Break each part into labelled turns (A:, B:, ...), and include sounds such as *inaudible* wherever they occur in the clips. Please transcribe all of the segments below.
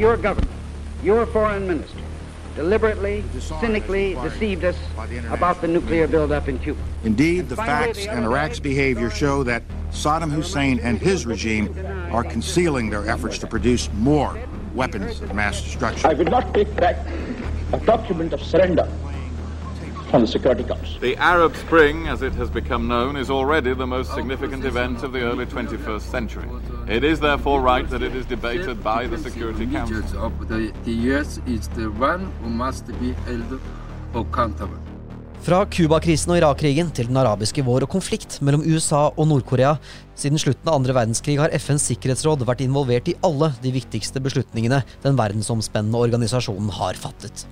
A: Your government, your foreign minister, deliberately, cynically deceived us about the nuclear buildup in Cuba.
B: Indeed, the facts and Iraq's behavior show that Saddam Hussein and his regime are concealing their efforts to produce more weapons of mass destruction.
C: I will not take back a document of surrender from the Security Council.
D: The Arab Spring, as it has become known, is already the most significant event of the early 21st century. It is therefore right that it is debated by the Security Council.
E: Of the, the US is the one who must be held accountable.
F: Fra Cuba-krisen og Irak-krigen til den arabiske vår og konflikt mellom USA og Nord-Korea. Siden slutten av andre verdenskrig har FNs sikkerhetsråd vært involvert i alle de viktigste beslutningene den verdensomspennende organisasjonen har fattet.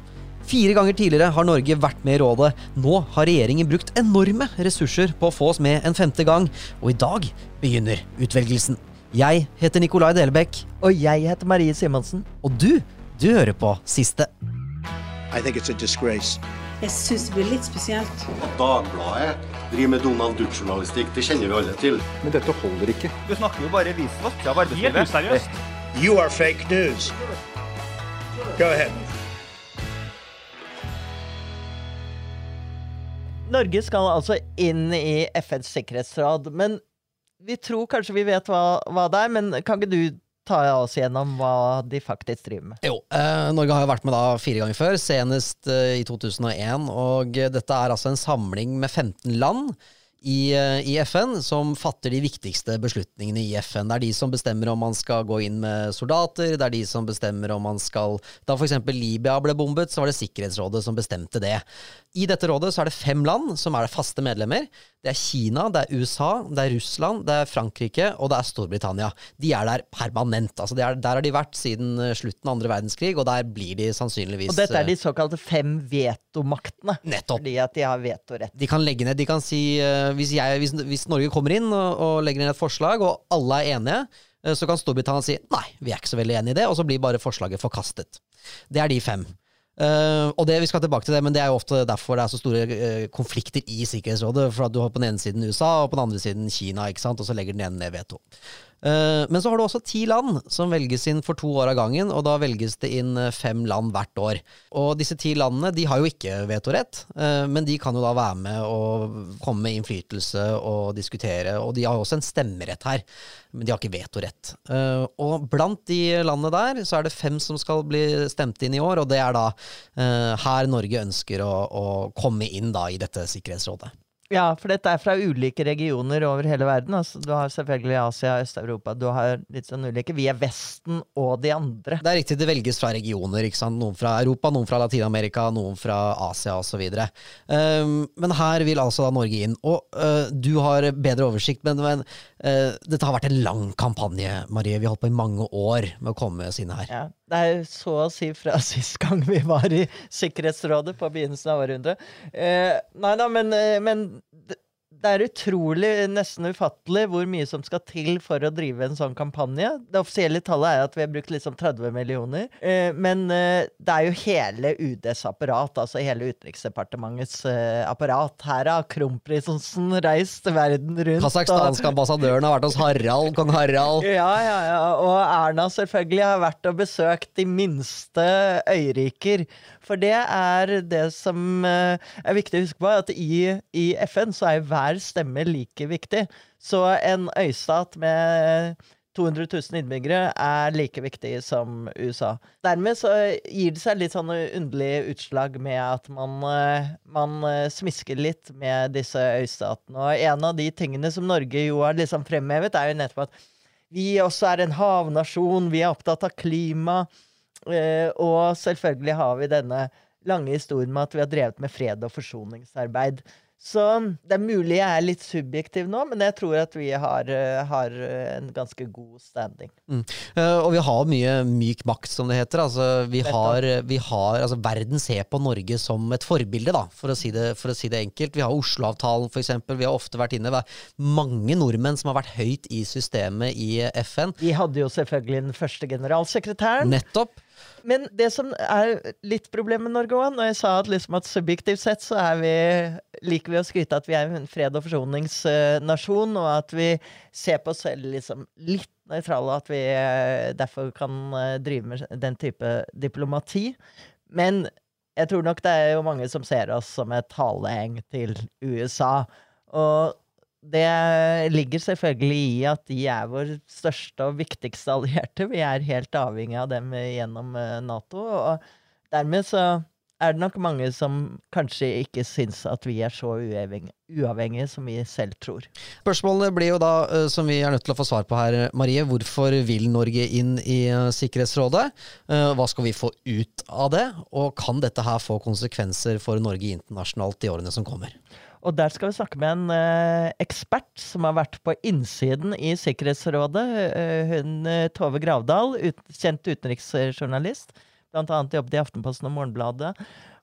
F: Fire ganger tidligere har Norge vært med i rådet. Nå har regjeringen brukt enorme ressurser på å få oss med en femte gang, og i dag begynner utvelgelsen. Jeg heter Nikolai Delebekk.
G: Og jeg heter Marie Simonsen.
F: Og du, du hører på Siste.
H: I think it's a disgrace.
I: Jeg syns det blir litt spesielt.
J: At Dagbladet driver med Donald Duck-journalistikk, det kjenner vi alle til.
K: Men dette holder ikke.
L: Du snakker jo bare visvask av arbeidslivet.
M: Helt useriøst.
H: You are fake news. Go ahead.
G: Norge skal altså inn i FNs sikkerhetsråd, men vi tror kanskje vi vet hva, hva det er, men kan ikke du ta oss gjennom hva de faktisk driver med?
F: Jo, eh, Norge har jo vært med da fire ganger før, senest eh, i 2001. Og dette er altså en samling med 15 land i, eh, i, FN som fatter de viktigste beslutningene i FN. Det er de som bestemmer om man skal gå inn med soldater, det er de som bestemmer om man skal Da f.eks. Libya ble bombet, så var det Sikkerhetsrådet som bestemte det. I dette rådet så er det fem land som er faste medlemmer. Det er Kina, det er USA, det er Russland, det er Frankrike og det er Storbritannia. De er der permanent. altså er, Der har de vært siden eh, slutten av andre verdenskrig, og der blir de sannsynligvis
G: Og dette er de eh, såkalte fem vetomaktene?
F: Nettopp.
G: Fordi at de har vetorett.
F: De kan legge ned, de kan si uh, hvis, jeg, hvis, hvis, Norge kommer inn og, og legger inn et forslag, og alle er enige, så kan Storbritannia si nei, vi er ikke så veldig enig i det, og så blir bare forslaget forkastet. Det er de fem. Uh, og det, Vi skal tilbake til det, men det er jo ofte derfor det er så store uh, konflikter i Sikkerhetsrådet. For at du har på den ene siden USA og på den andre siden Kina, ikke sant? og så legger den ene ned veto. Uh, men så har du også ti land som velges inn for to år av gangen, og da velges det inn fem land hvert år. Og disse ti landene de har jo ikke vetorett, men de kan jo da være med og komme med innflytelse og diskutere, og de har jo også en stemmerett her men de har ikke vetorett. Og blant de landene der, så er det fem som skal bli stemt inn i år, og det er da her Norge ønsker å, å, komme inn da i dette sikkerhetsrådet.
G: Ja, for dette er fra ulike regioner over hele verden. Altså, du har selvfølgelig Asia, Øst-Europa. Du har litt sånn ulike. Vi er Vesten og de andre.
F: Det er riktig, det velges fra regioner. ikke sant? Noen fra Europa, noen fra Latin-Amerika, noen fra Asia osv. Um, men her vil altså da Norge inn. Og uh, du har bedre oversikt, men, men dette har vært en lang kampanje, Marie. Vi har holdt på i mange år med å komme oss inn her.
G: Ja, det er så å si fra *laughs* sist gang vi var i Sikkerhetsrådet på begynnelsen av århundret. Uh, nei da, men, men det er utrolig, nesten ufattelig, hvor mye som skal til for å drive en sånn kampanje. Det offisielle tallet er at vi har brukt liksom 30 millioner. Eh, men eh, det er jo hele UDs apparat, altså hele Utenriksdepartementets eh, apparat. Her har kronprinsen reist verden rundt.
F: Kasakhstanske ambassadøren har vært hos Harald, kong Harald.
G: Ja, ja, ja. Og Erna selvfølgelig har vært og besøkt de minste øyriker. For det er det som er viktig å huske på, at i, i FN så er hver stemme like viktig. Så en øystat med 200 000 innbyggere er like viktig som USA. Dermed så gir det seg litt sånn underlig utslag med at man, man smisker litt med disse øystatene. Og en av de tingene som Norge jo har liksom fremhevet, er jo nettopp at vi også er en havnasjon, vi er opptatt av klima, eh, og selvfølgelig har vi denne lange historien med at vi har drevet med fred og forsoningsarbeid. Så det er mulig jeg er litt subjektiv nå, men jeg tror at vi har, eh, har eh, en ganske god standing.
F: Mm. Og vi har mye myk makt, som det heter. Altså, vi har, vi har, altså, verden ser på Norge som et forbilde, da, for å si det, for å si det enkelt. Vi har Oslo-avtalen, f.eks. Vi har ofte vært inne. Det er mange nordmenn som har vært høyt i systemet i FN.
G: Vi hadde jo selvfølgelig den første generalsekretæren.
F: Nettopp.
G: Men det som er litt problemet med Norge òg, når jeg sa at, liksom at subjektivt sett så vi, liker vi å skryte at vi er en fred- og forsoningsnasjon, og at vi ser på oss selv liksom litt nøytrale, at vi eh, derfor kan eh, drive med den type diplomati. Men jeg tror nok det er jo mange som ser oss som et haleheng til USA. Og det ligger selvfølgelig i at de er vår største og viktigste allierte. Vi er helt avhengig av dem gjennom eh, Nato. Og dermed så er det nok mange som kanskje ikke syns at vi er så uavhengige, som vi selv tror.
F: Spørsmålet blir jo da, eh, som vi er nødt til å få svar på her, Marie. Hvorfor vil Norge inn i eh, Sikkerhetsrådet? Hva skal vi få ut av det? Og kan dette her få konsekvenser for Norge internasjonalt i årene som kommer?
G: Og der skal vi snakke med en eh, ekspert som har vært på innsiden i Sikkerhetsrådet. Eh, hun eh, Tove Gravdal, ut, kjent utenriksjournalist. Blant annet jobbet i Aftenposten og Morgenbladet.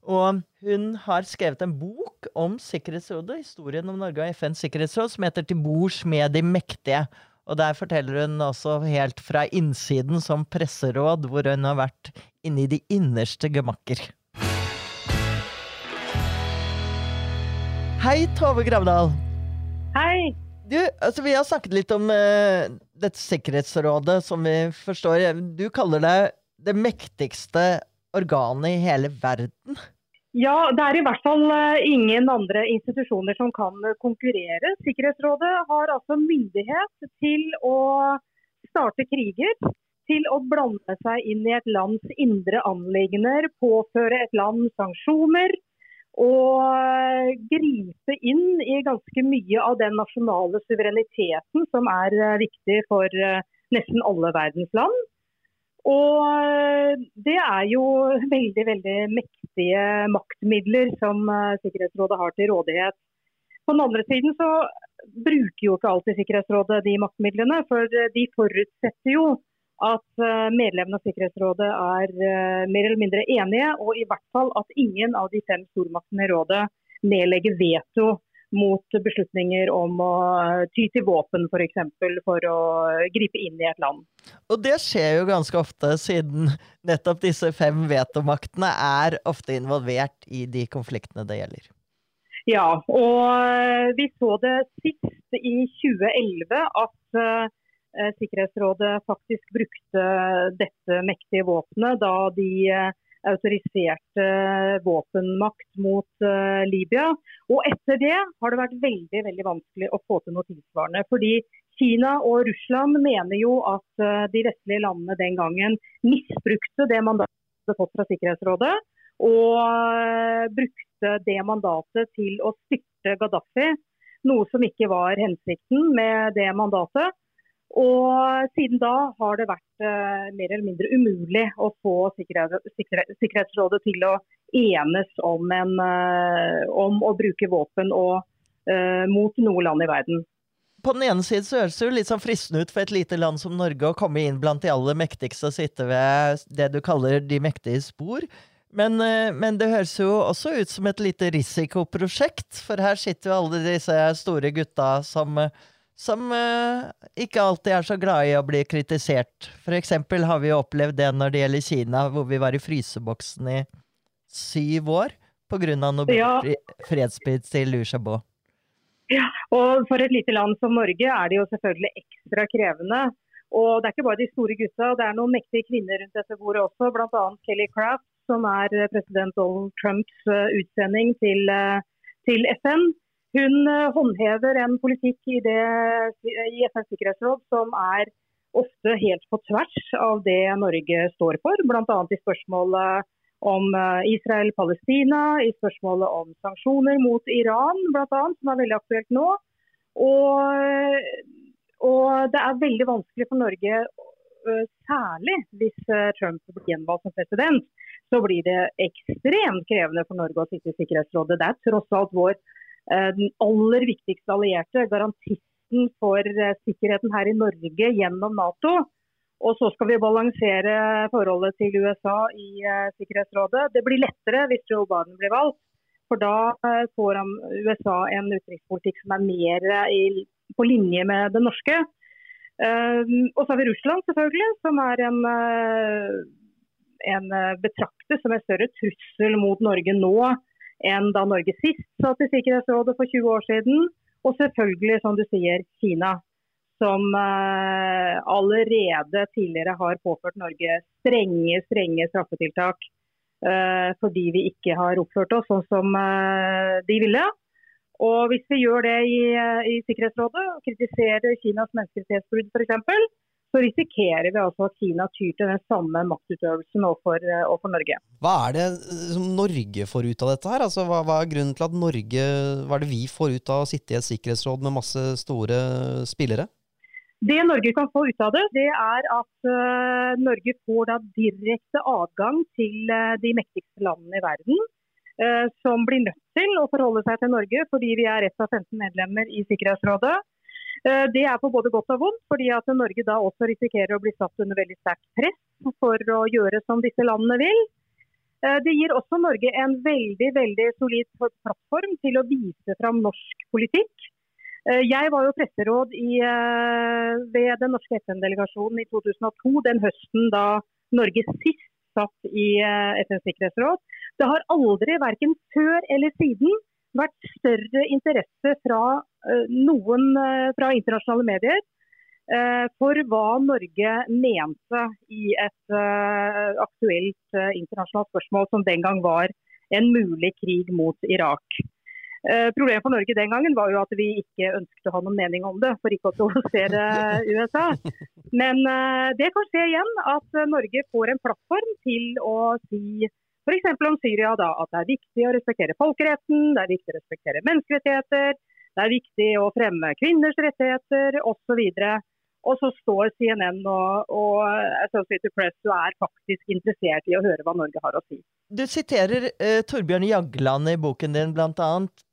G: Og hun har skrevet en bok om Sikkerhetsrådet, historien om Norge og FNs sikkerhetsråd, som heter 'Til bords med de mektige'. Og der forteller hun også helt fra innsiden som presseråd, hvor hun har vært inne i de innerste gemakker. Hei, Tove Gravdal.
K: Hei.
G: Du, altså Vi har snakket litt om uh, dette Sikkerhetsrådet, som vi forstår. Du kaller det det mektigste organet i hele verden?
K: Ja, det er i hvert fall uh, ingen andre institusjoner som kan konkurrere. Sikkerhetsrådet har altså myndighet til å starte kriger, til å blande seg inn i et lands indre anliggender, påføre et land sanksjoner og eh, gripe inn i ganske mye av den nasjonale suvereniteten som er eh, viktig for eh, nesten alle verdens land. Og det er jo veldig, veldig mektige maktmidler som Sikkerhetsrådet har til rådighet. På den andre siden så bruker jo ikke alltid Sikkerhetsrådet de maktmidlene, for de forutsetter jo at eh, medlemmene av Sikkerhetsrådet er eh, mer eller mindre enige, og i hvert fall at ingen av de fem stormaktene i rådet nedlegger veto mot beslutninger om å eh, ty til våpen f.eks. For, eksempel, for å gripe inn i et land.
G: Og det skjer jo ganske ofte, siden nettopp disse fem vetomaktene er ofte involvert i de konfliktene det gjelder.
K: Ja, og vi så det sist i 2011 at Sikkerhetsrådet faktisk brukte dette mektige våpenet da de eh, autoriserte våpenmakt mot uh, Libya. Og etter det har det vært veldig veldig vanskelig å få til noe tilsvarende. Fordi Kina og Russland mener jo at de vestlige landene den gangen misbrukte det mandatet de hadde fått fra Sikkerhetsrådet. Og brukte det mandatet til å styrte Gaddafi. Noe som ikke var hensikten med det mandatet. Og siden da har det vært uh, mer eller mindre umulig å få sikkerhet, sikkerhet, Sikkerhetsrådet til å enes om, en, uh, om å bruke våpen og, uh, mot noe land i verden.
G: På den ene siden så høres det jo litt sånn fristende ut for et lite land som Norge å komme inn blant de aller mektigste og sitte ved det du kaller de mektige spor. Men, men, det høres jo også ut som et lite risikoprosjekt, for her sitter jo alle disse store gutta som som uh, ikke alltid er så glad i å bli kritisert. For eksempel har vi jo opplevd det når det gjelder Kina, hvor vi var i fryseboksen i syv år pga. noe ja. til Liu Xiaobo.
K: Ja, og for et lite land som Norge er det jo selvfølgelig ekstra krevende. Og det er ikke bare de store gutta, det er noen mektige kvinner rundt dette bordet også. Bl.a. Kelly Craft, som er president Donald Trumps uh, utsending til, uh, til FN. Hun eh, håndhever en politikk i, det, i FNs sikkerhetsråd som er ofte helt på tvers av det Norge står for, bl.a. i spørsmålet om eh, Israel-Palestina, i spørsmålet om sanksjoner mot Iran, blant annet, som er veldig aktuelt nå. Og, og, det er veldig vanskelig for Norge, eh, særlig hvis Trump blir gjenvalgt som president, så blir det ekstremt krevende for Norge å sitte i Sikkerhetsrådet. Det er tross alt vår Eh, den aller viktigste allierte, garantisten for eh, sikkerheten her i Norge gjennom Nato. Og så skal vi balansere forholdet til USA i uh, Sikkerhetsrådet. Det blir lettere hvis Joe Biden blir valgt. For da får USA en utenrikspolitikk som er mer på linje med det norske. Og så har vi Russland, selvfølgelig, som er en en betraktes som en større trussel mot Norge nå enn da Norge sist satt i Sikkerhetsrådet for 20 år siden. Og selvfølgelig, som du sier, Kina. Som allerede tidligere har påført Norge strenge, strenge straffetiltak fordi vi ikke har oppført oss sånn som de ville. Og hvis vi gjør det i, i Sikkerhetsrådet og kritiserer Kinas menneskerettighetsbrudd f.eks., så risikerer vi altså at Kina tyr til den samme maktutøvelsen overfor, overfor Norge.
F: Hva er det som Norge får ut av dette her? Altså, hva, hva, er grunnen til at Norge Hva er det vi får ut av å sitte i et sikkerhetsråd med masse store spillere?
K: Det Norge kan få ut av det, det er at uh, Norge får da direkte adgang til uh, de mektigste landene i verden. Uh, som blir nødt til å forholde seg til Norge fordi vi er ett av 15 medlemmer i Sikkerhetsrådet. Eh, det er på både godt og vondt, fordi at Norge da også risikerer å bli satt under veldig sterkt press for å gjøre som disse landene vil. Eh, det gir også Norge en veldig veldig solid plattform til å vise fram norsk politikk. Eh, jeg var jo presseråd i, ved den norske FN-delegasjonen i 2002, den høsten da Norge sist satt i FNs sikkerhetsråd. Det har aldri, verken før eller siden, vært større interesse fra noen eh, fra internasjonale medier eh, for hva Norge mente i et aktuelt internasjonalt spørsmål som den gang var en mulig krig mot Irak. Problemet for Norge den gangen var jo at vi ikke ønsket å ha noen mening om det, for ikke å provosere *laughs* USA. Men det kan skje igjen at Norge får en plattform til å si F.eks. om Syria da, at det er viktig å respektere folkeretten, det er viktig å respektere menneskerettigheter, det er viktig å fremme kvinners rettigheter osv. Og så står CNN og, og Associated Press og er faktisk interessert i å høre hva Norge har å si.
G: Du siterer eh, Torbjørn Jagland i boken din bl.a.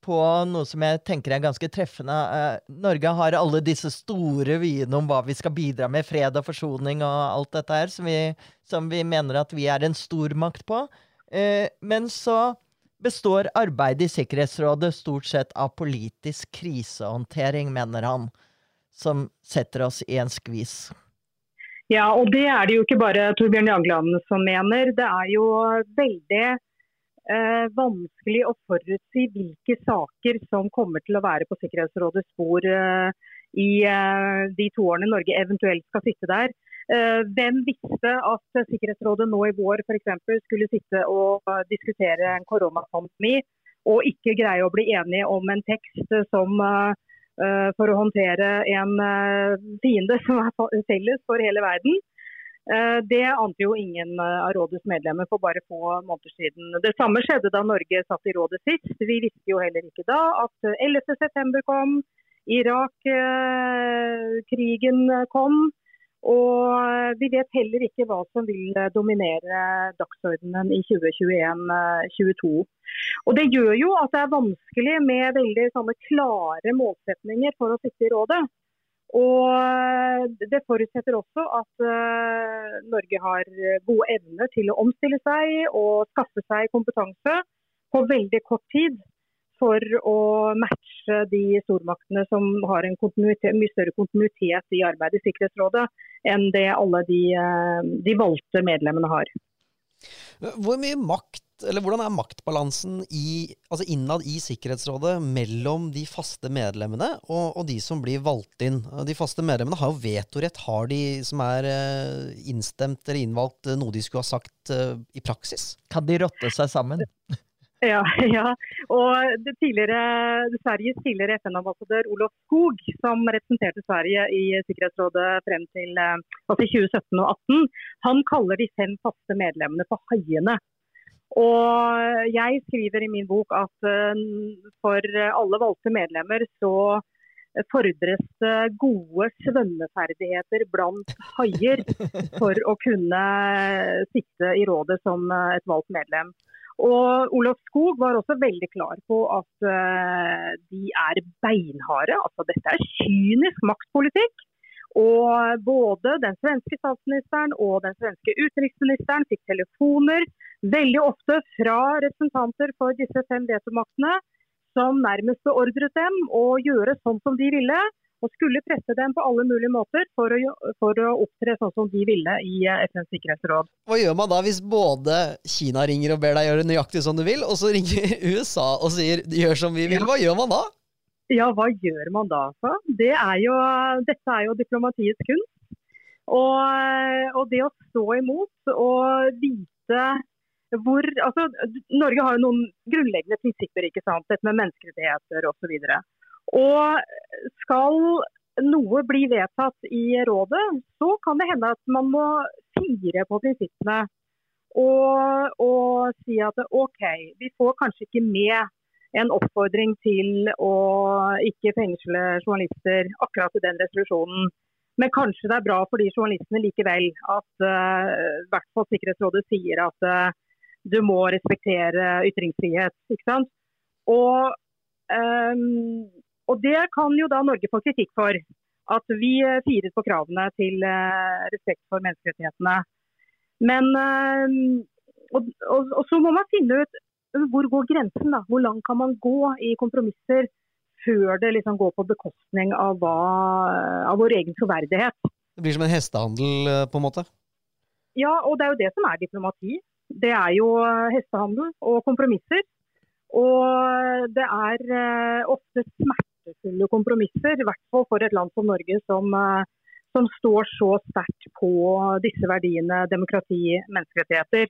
G: på noe som jeg tenker er ganske treffende. Eh, Norge har alle disse store vyene om hva vi skal bidra med, fred og forsoning og alt dette her, som vi, som vi mener at vi er en stormakt på. Eh, men så består arbeidet i Sikkerhetsrådet stort sett av politisk krisehåndtering, mener han, som setter oss i en skvis.
K: Ja, og det er det jo ikke bare Torbjørn Jagland som mener. Det er jo veldig eh, vanskelig å forutsi hvilke saker som kommer til å være på Sikkerhetsrådets spor eh, i eh, de to årene Norge eventuelt skal sitte der. Eh, hvem visste at Sikkerhetsrådet nå i vår f.eks. skulle sitte og diskutere en koronapandemi, og ikke greie å bli enige om en tekst som eh, for å håndtere en eh, fiende som er felles for hele verden. Det ante jo ingen av rådets medlemmer for bare få måneder siden. Det samme skjedde da Norge satt i rådet sist. Vi visste jo heller ikke da at 11.9 kom, Irak-krigen kom. Og vi vet heller ikke hva som vil dominere dagsordenen i 2021-2022. Og Det gjør jo at det er vanskelig med veldig klare målsetninger for å sitte i rådet. Og Det forutsetter også at Norge har gode evner til å omstille seg og skaffe seg kompetanse på veldig kort tid for å matche de stormaktene som har en mye større kontinuitet i arbeidet i Sikkerhetsrådet enn det alle de, eh, de valgte medlemmene har.
F: Hvor mye makt, eller Hvordan er maktbalansen i, altså innad i Sikkerhetsrådet mellom de faste medlemmene og, og, de som blir valgt inn? De faste medlemmene har jo vetorett. Har de som er eh, innstemt eller innvalgt, noe de skulle ha sagt eh, i praksis?
G: Kan de rotte seg sammen? *laughs* *laughs*
K: Ja, ja. og tidligere, Sveriges tidligere FN-ambassadør Olof Skog, som representerte Sverige i Sikkerhetsrådet frem til eh, altså 2017 og 2018, han kaller de fem faste medlemmene for haiene. Og jeg skriver i min bok at eh, for alle valgte medlemmer så fordres det gode svømmeferdigheter blant haier for å kunne sitte i rådet som et valgt medlem. Og Olof Skog var også veldig klar på at uh, de er beinharde. Altså dette er kynisk maktpolitikk. Og både den svenske statsministeren og den svenske utenriksministeren fikk telefoner veldig ofte fra representanter for disse fem vetomaktene som nærmest beordret dem å gjøre sånn som de ville. Og skulle presse dem på alle mulige måter for å, for å opptre sånn som de ville i eh, FNs sikkerhetsråd.
F: Hva gjør man da hvis både Kina ringer og ber deg gjøre nøyaktig som du vil, og så ringer *laughs* USA og sier 'gjør som vi vil'? Hva gjør man da?
K: Ja, hva gjør man da? Det er jo, dette er jo diplomatiets kunst. Og, og, det å stå imot og vite hvor altså, Norge har jo noen grunnleggende prinsipper, ikke sant? dette med menneskerettigheter osv. Og, og skal noe bli vedtatt i rådet, så kan det hende at man må fire på prinsippene. Og, og si at OK, vi får kanskje ikke med en oppfordring til å ikke fengsle journalister akkurat i den resolusjonen. Men kanskje det er bra for de journalistene likevel at uh, hvert fall Sikkerhetsrådet sier at uh, du må respektere ytringsfrihet. ikke sant? Og, um, og, det kan jo da Norge få kritikk for. At vi firet på kravene til uh, respekt for menneskerettighetene. Men og, og, og, så må man finne ut hvor går grensen. da? Hvor langt kan man gå i kompromisser før det liksom går på bekostning av, hva, av vår egen troverdighet.
F: Det blir som en hestehandel, eh, på en måte?
K: Ja, og det er jo det som er diplomati. Det er jo eh, hestehandel og kompromisser. Og det er ofte ofte smertefulle kompromisser, i hvert fall for et land som Norge som, uh, som står så sterkt på disse verdiene, demokrati, menneskerettigheter.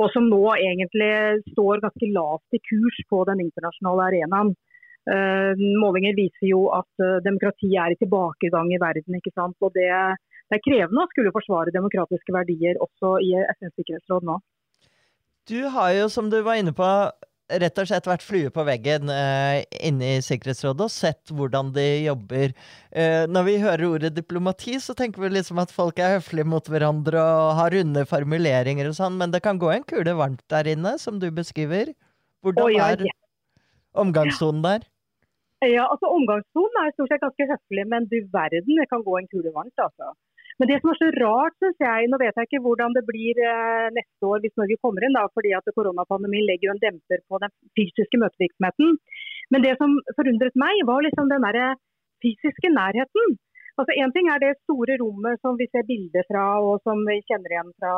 K: Og som nå egentlig står ganske lavt i kurs på den internasjonale arenaen. Uh, målinger viser jo at uh, demokrati er i tilbakegang i verden. ikke sant? Og det, det, er krevende å skulle forsvare demokratiske verdier også i FNs sikkerhetsråd nå.
G: Du har jo, som du var inne på, rett og slett vært flue på veggen uh, inne i Sikkerhetsrådet og sett hvordan de jobber. Uh, når vi hører ordet diplomati, så tenker vi liksom at folk er høflige mot hverandre og har runde formuleringer og sånn, men det kan gå en kule varmt der inne, som du beskriver. Hvordan oh, ja, ja. er omgangstonen der?
K: Ja, altså Omgangssonen er stort sett ganske høflig, men du verden, det kan gå en kule varmt. altså. Men det som er så rart, synes jeg, nå vet jeg ikke hvordan det blir eh, neste år hvis Norge kommer inn, da, fordi at koronapandemien legger jo en demper på den fysiske møtevirksomheten. Men det som forundret meg, var liksom den der fysiske nærheten. Altså Én ting er det store rommet som vi ser bilder fra og som vi kjenner igjen fra,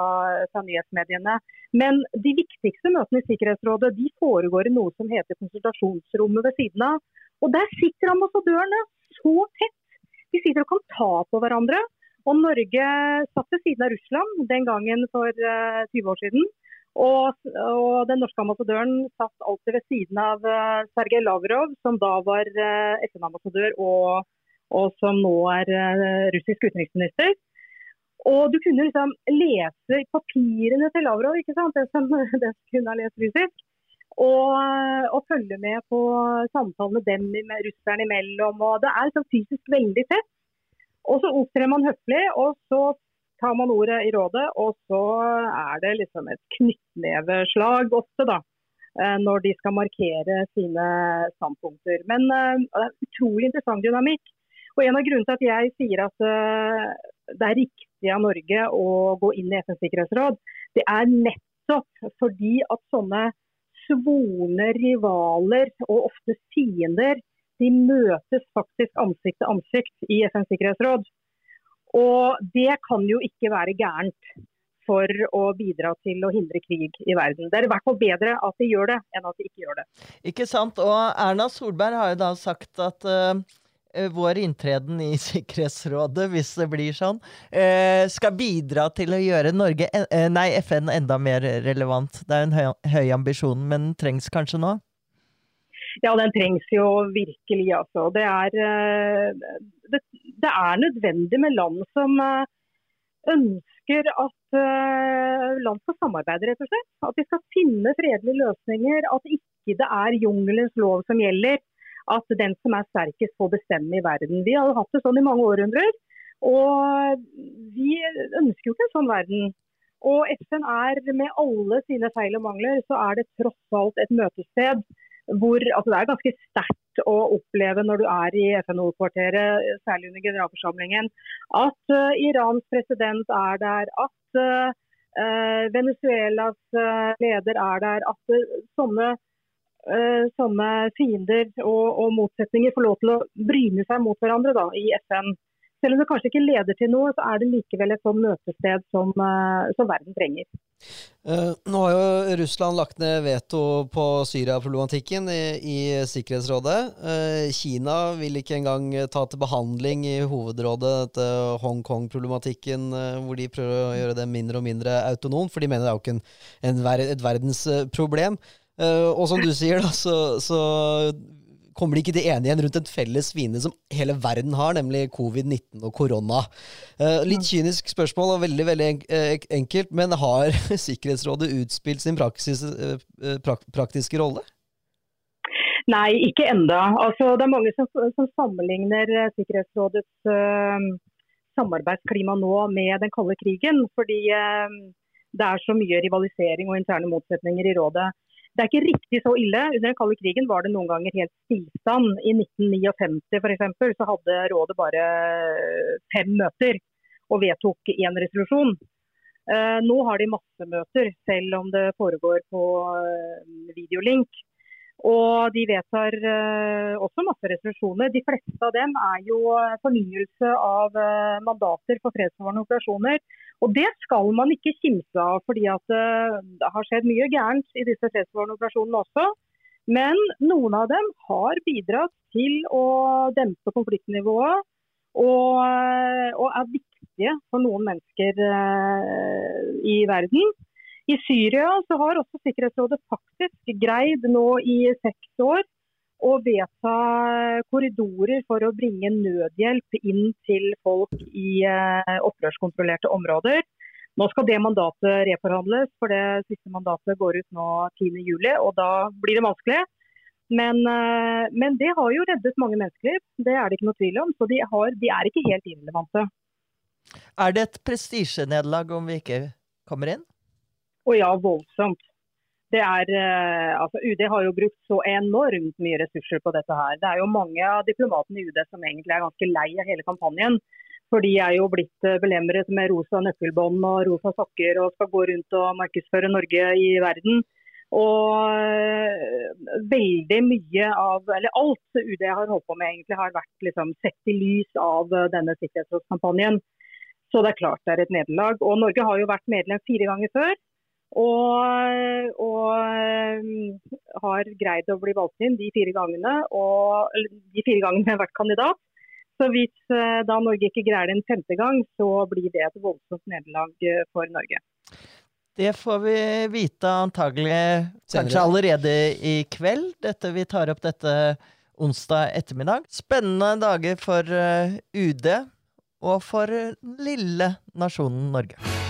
K: fra, nyhetsmediene. Men de viktigste møtene i Sikkerhetsrådet de foregår i noe som heter konsultasjonsrommet ved siden av. Og der sitter ambassadørene så tett. De sitter og kan ta på hverandre. Og Norge satt ved siden av Russland den gangen for uh, eh, 20 år siden. Og, og, den norske ambassadøren satt alltid ved siden av uh, Sergej Lavrov, som da var uh, FN-ambassadør og, og, som nå er russisk utenriksminister. Og du kunne liksom lese papirene til Lavrov, ikke sant? det som, *laughs* det kunne ha lest russisk. Og, og følge med på samtalene dem med russerne imellom. og Det er liksom fysisk veldig tett. Og så opptrer man høflig, og så tar man ordet i rådet, og så er det liksom et knyttneveslag ofte, da. Eh, når de skal markere sine standpunkter. Men uh, det er utrolig interessant dynamikk. Og En av grunnene til at jeg sier at uh, det er riktig av Norge å gå inn i FNs sikkerhetsråd, det er nettopp fordi at sånne svorne rivaler og ofte fiender, de møtes faktisk ansikt til ansikt i FNs sikkerhetsråd. Og det kan jo ikke være gærent for å bidra til å hindre krig i verden. Det er i hvert fall bedre at de gjør det, enn at de ikke gjør det.
G: Ikke sant. Og Erna Solberg har jo da sagt at uh, vår inntreden i *laughs* Sikkerhetsrådet, hvis det blir sånn, uh, skal bidra til å gjøre Norge, uh, nei, FN enda mer relevant. Det er en høy, høy ambisjon, men trengs kanskje nå?
K: Ja, den trengs jo virkelig, altså. Det er, det, det er nødvendig med land som ønsker at land skal samarbeide, rett og slett. At de skal finne fredelige løsninger. At ikke det er jungelens lov som gjelder at den som er sterkest får bestemme i verden. Vi har hatt det sånn i mange århundrer, og vi ønsker jo ikke en sånn verden. Og FN er med alle sine feil og mangler, så er det tross alt et møtested hvor altså Det er ganske sterkt å oppleve når du er i FNO-kvarteret, særlig under generalforsamlingen, at uh, Irans president er der, at uh, Venezuelas uh, leder er der. At sånne sånne fiender og, og, motsetninger får lov til å bryne seg mot hverandre da, i FN. Selv om det kanskje ikke leder til noe, så er det likevel et sånn møtested som, uh, som verden trenger.
F: Uh, nå har jo Russland lagt ned veto på Syria-problematikken i, i, Sikkerhetsrådet. Uh, Kina vil ikke engang ta til behandling i hovedrådet dette Hongkong-problematikken, hvor de prøver å gjøre det mindre og mindre autonom, for de mener det er jo ikke en, en et verdensproblem. og som du sier, da, så, så kommer de ikke til enighet rundt en felles fiende som hele verden har, nemlig covid-19 og korona. Uh, litt kynisk spørsmål og veldig veldig eh, enkelt, men har *laughs* Sikkerhetsrådet utspilt sin praksis, uh, prak praktiske rolle?
K: Nei, ikke enda. Altså, det er mange som, som sammenligner Sikkerhetsrådets uh, samarbeidsklima nå med den kalde krigen. Fordi det er så mye rivalisering og interne motsetninger i rådet. Det er ikke riktig så ille. Under den kalde krigen var det noen ganger helt stillstand. I 1959 f.eks. så hadde rådet bare fem møter og vedtok én resolusjon. Eh, nå har de masse møter, selv om det foregår på eh, videolink. Og de vedtar uh, også masse resolusjoner. De fleste av dem er jo fornyelse av uh, mandater for fredsbevarende operasjoner. Og det skal man ikke kimse av, fordi det har skjedd mye gærent i disse fredsbevarende operasjonene også. Men noen av dem har bidratt til å dempe konfliktnivået. Og, og er viktige for noen mennesker i verden. I Syria så har også Sikkerhetsrådet faktisk greid nå i seks år å vedta korridorer for å bringe nødhjelp inn til folk i eh, opprørskontrollerte områder. Nå skal det mandatet reforhandles, for det siste mandatet går ut nå 10.7, og da blir det vanskelig. Men, eh, men, det har jo reddet mange mennesker, det er det ikke noe tvil om. Så de, har, de er ikke helt irrelevante.
G: Er det et prestisjenederlag om vi ikke kommer inn?
K: Og ja, voldsomt. Det er, eh, altså UD har jo brukt så enormt mye ressurser på dette her. Det er jo mange av diplomatene i UD som egentlig er ganske lei av hele kampanjen. For de er jo blitt eh, belemret med rosa nøkkelbånd og rosa sokker og skal gå rundt og markedsføre Norge i verden. Og eh, veldig mye av, eller alt UD har holdt på med, egentlig har vært liksom, sett i lys av denne sikkerhetsrådskampanjen. Så det er klart det er et nederlag. Og Norge har jo vært medlem fire ganger før. Og, og, eh, har greid å bli valgt inn de fire gangene, og, de fire gangene jeg har vært kandidat. Så hvis eh, da Norge ikke greier det en femte gang, så blir det et voldsomt nederlag eh, for Norge.
G: Det får vi vite antagelig kanskje allerede i kveld. Dette, vi tar opp dette onsdag ettermiddag. Spennende dager for UD og for lille nasjonen Norge.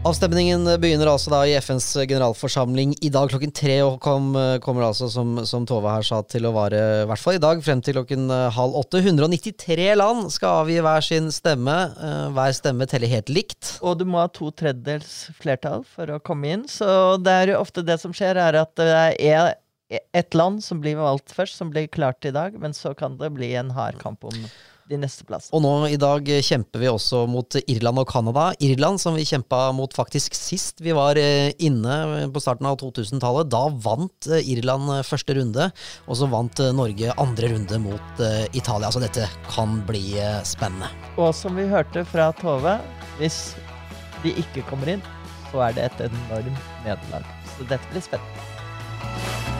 F: Avstemningen begynner altså da i FNs generalforsamling i dag klokken tre, og kom, kommer altså, som, som, Tove her sa, til å vare i hvert fall i dag frem til klokken eh, halv åtte. 193 land skal avgi hver sin stemme. Eh, hver stemme teller helt likt.
G: Og du må ha to tredjedels flertall for å komme inn, så det er jo ofte det som skjer, er at det er et land som blir valgt først, som blir klart i dag, men så kan det bli en hard kamp om de neste plassene.
F: Og nå i dag kjemper vi også mot Irland og Canada. Irland som vi kjempa mot faktisk sist vi var eh, inne på starten av 2000-tallet. Da vant eh, Irland eh, første runde, og så vant Norge andre runde mot Italia. Så dette kan bli spennende.
G: Og som vi hørte fra Tove, hvis de ikke kommer inn, så er det et enormt nederlag. Så dette blir spennende.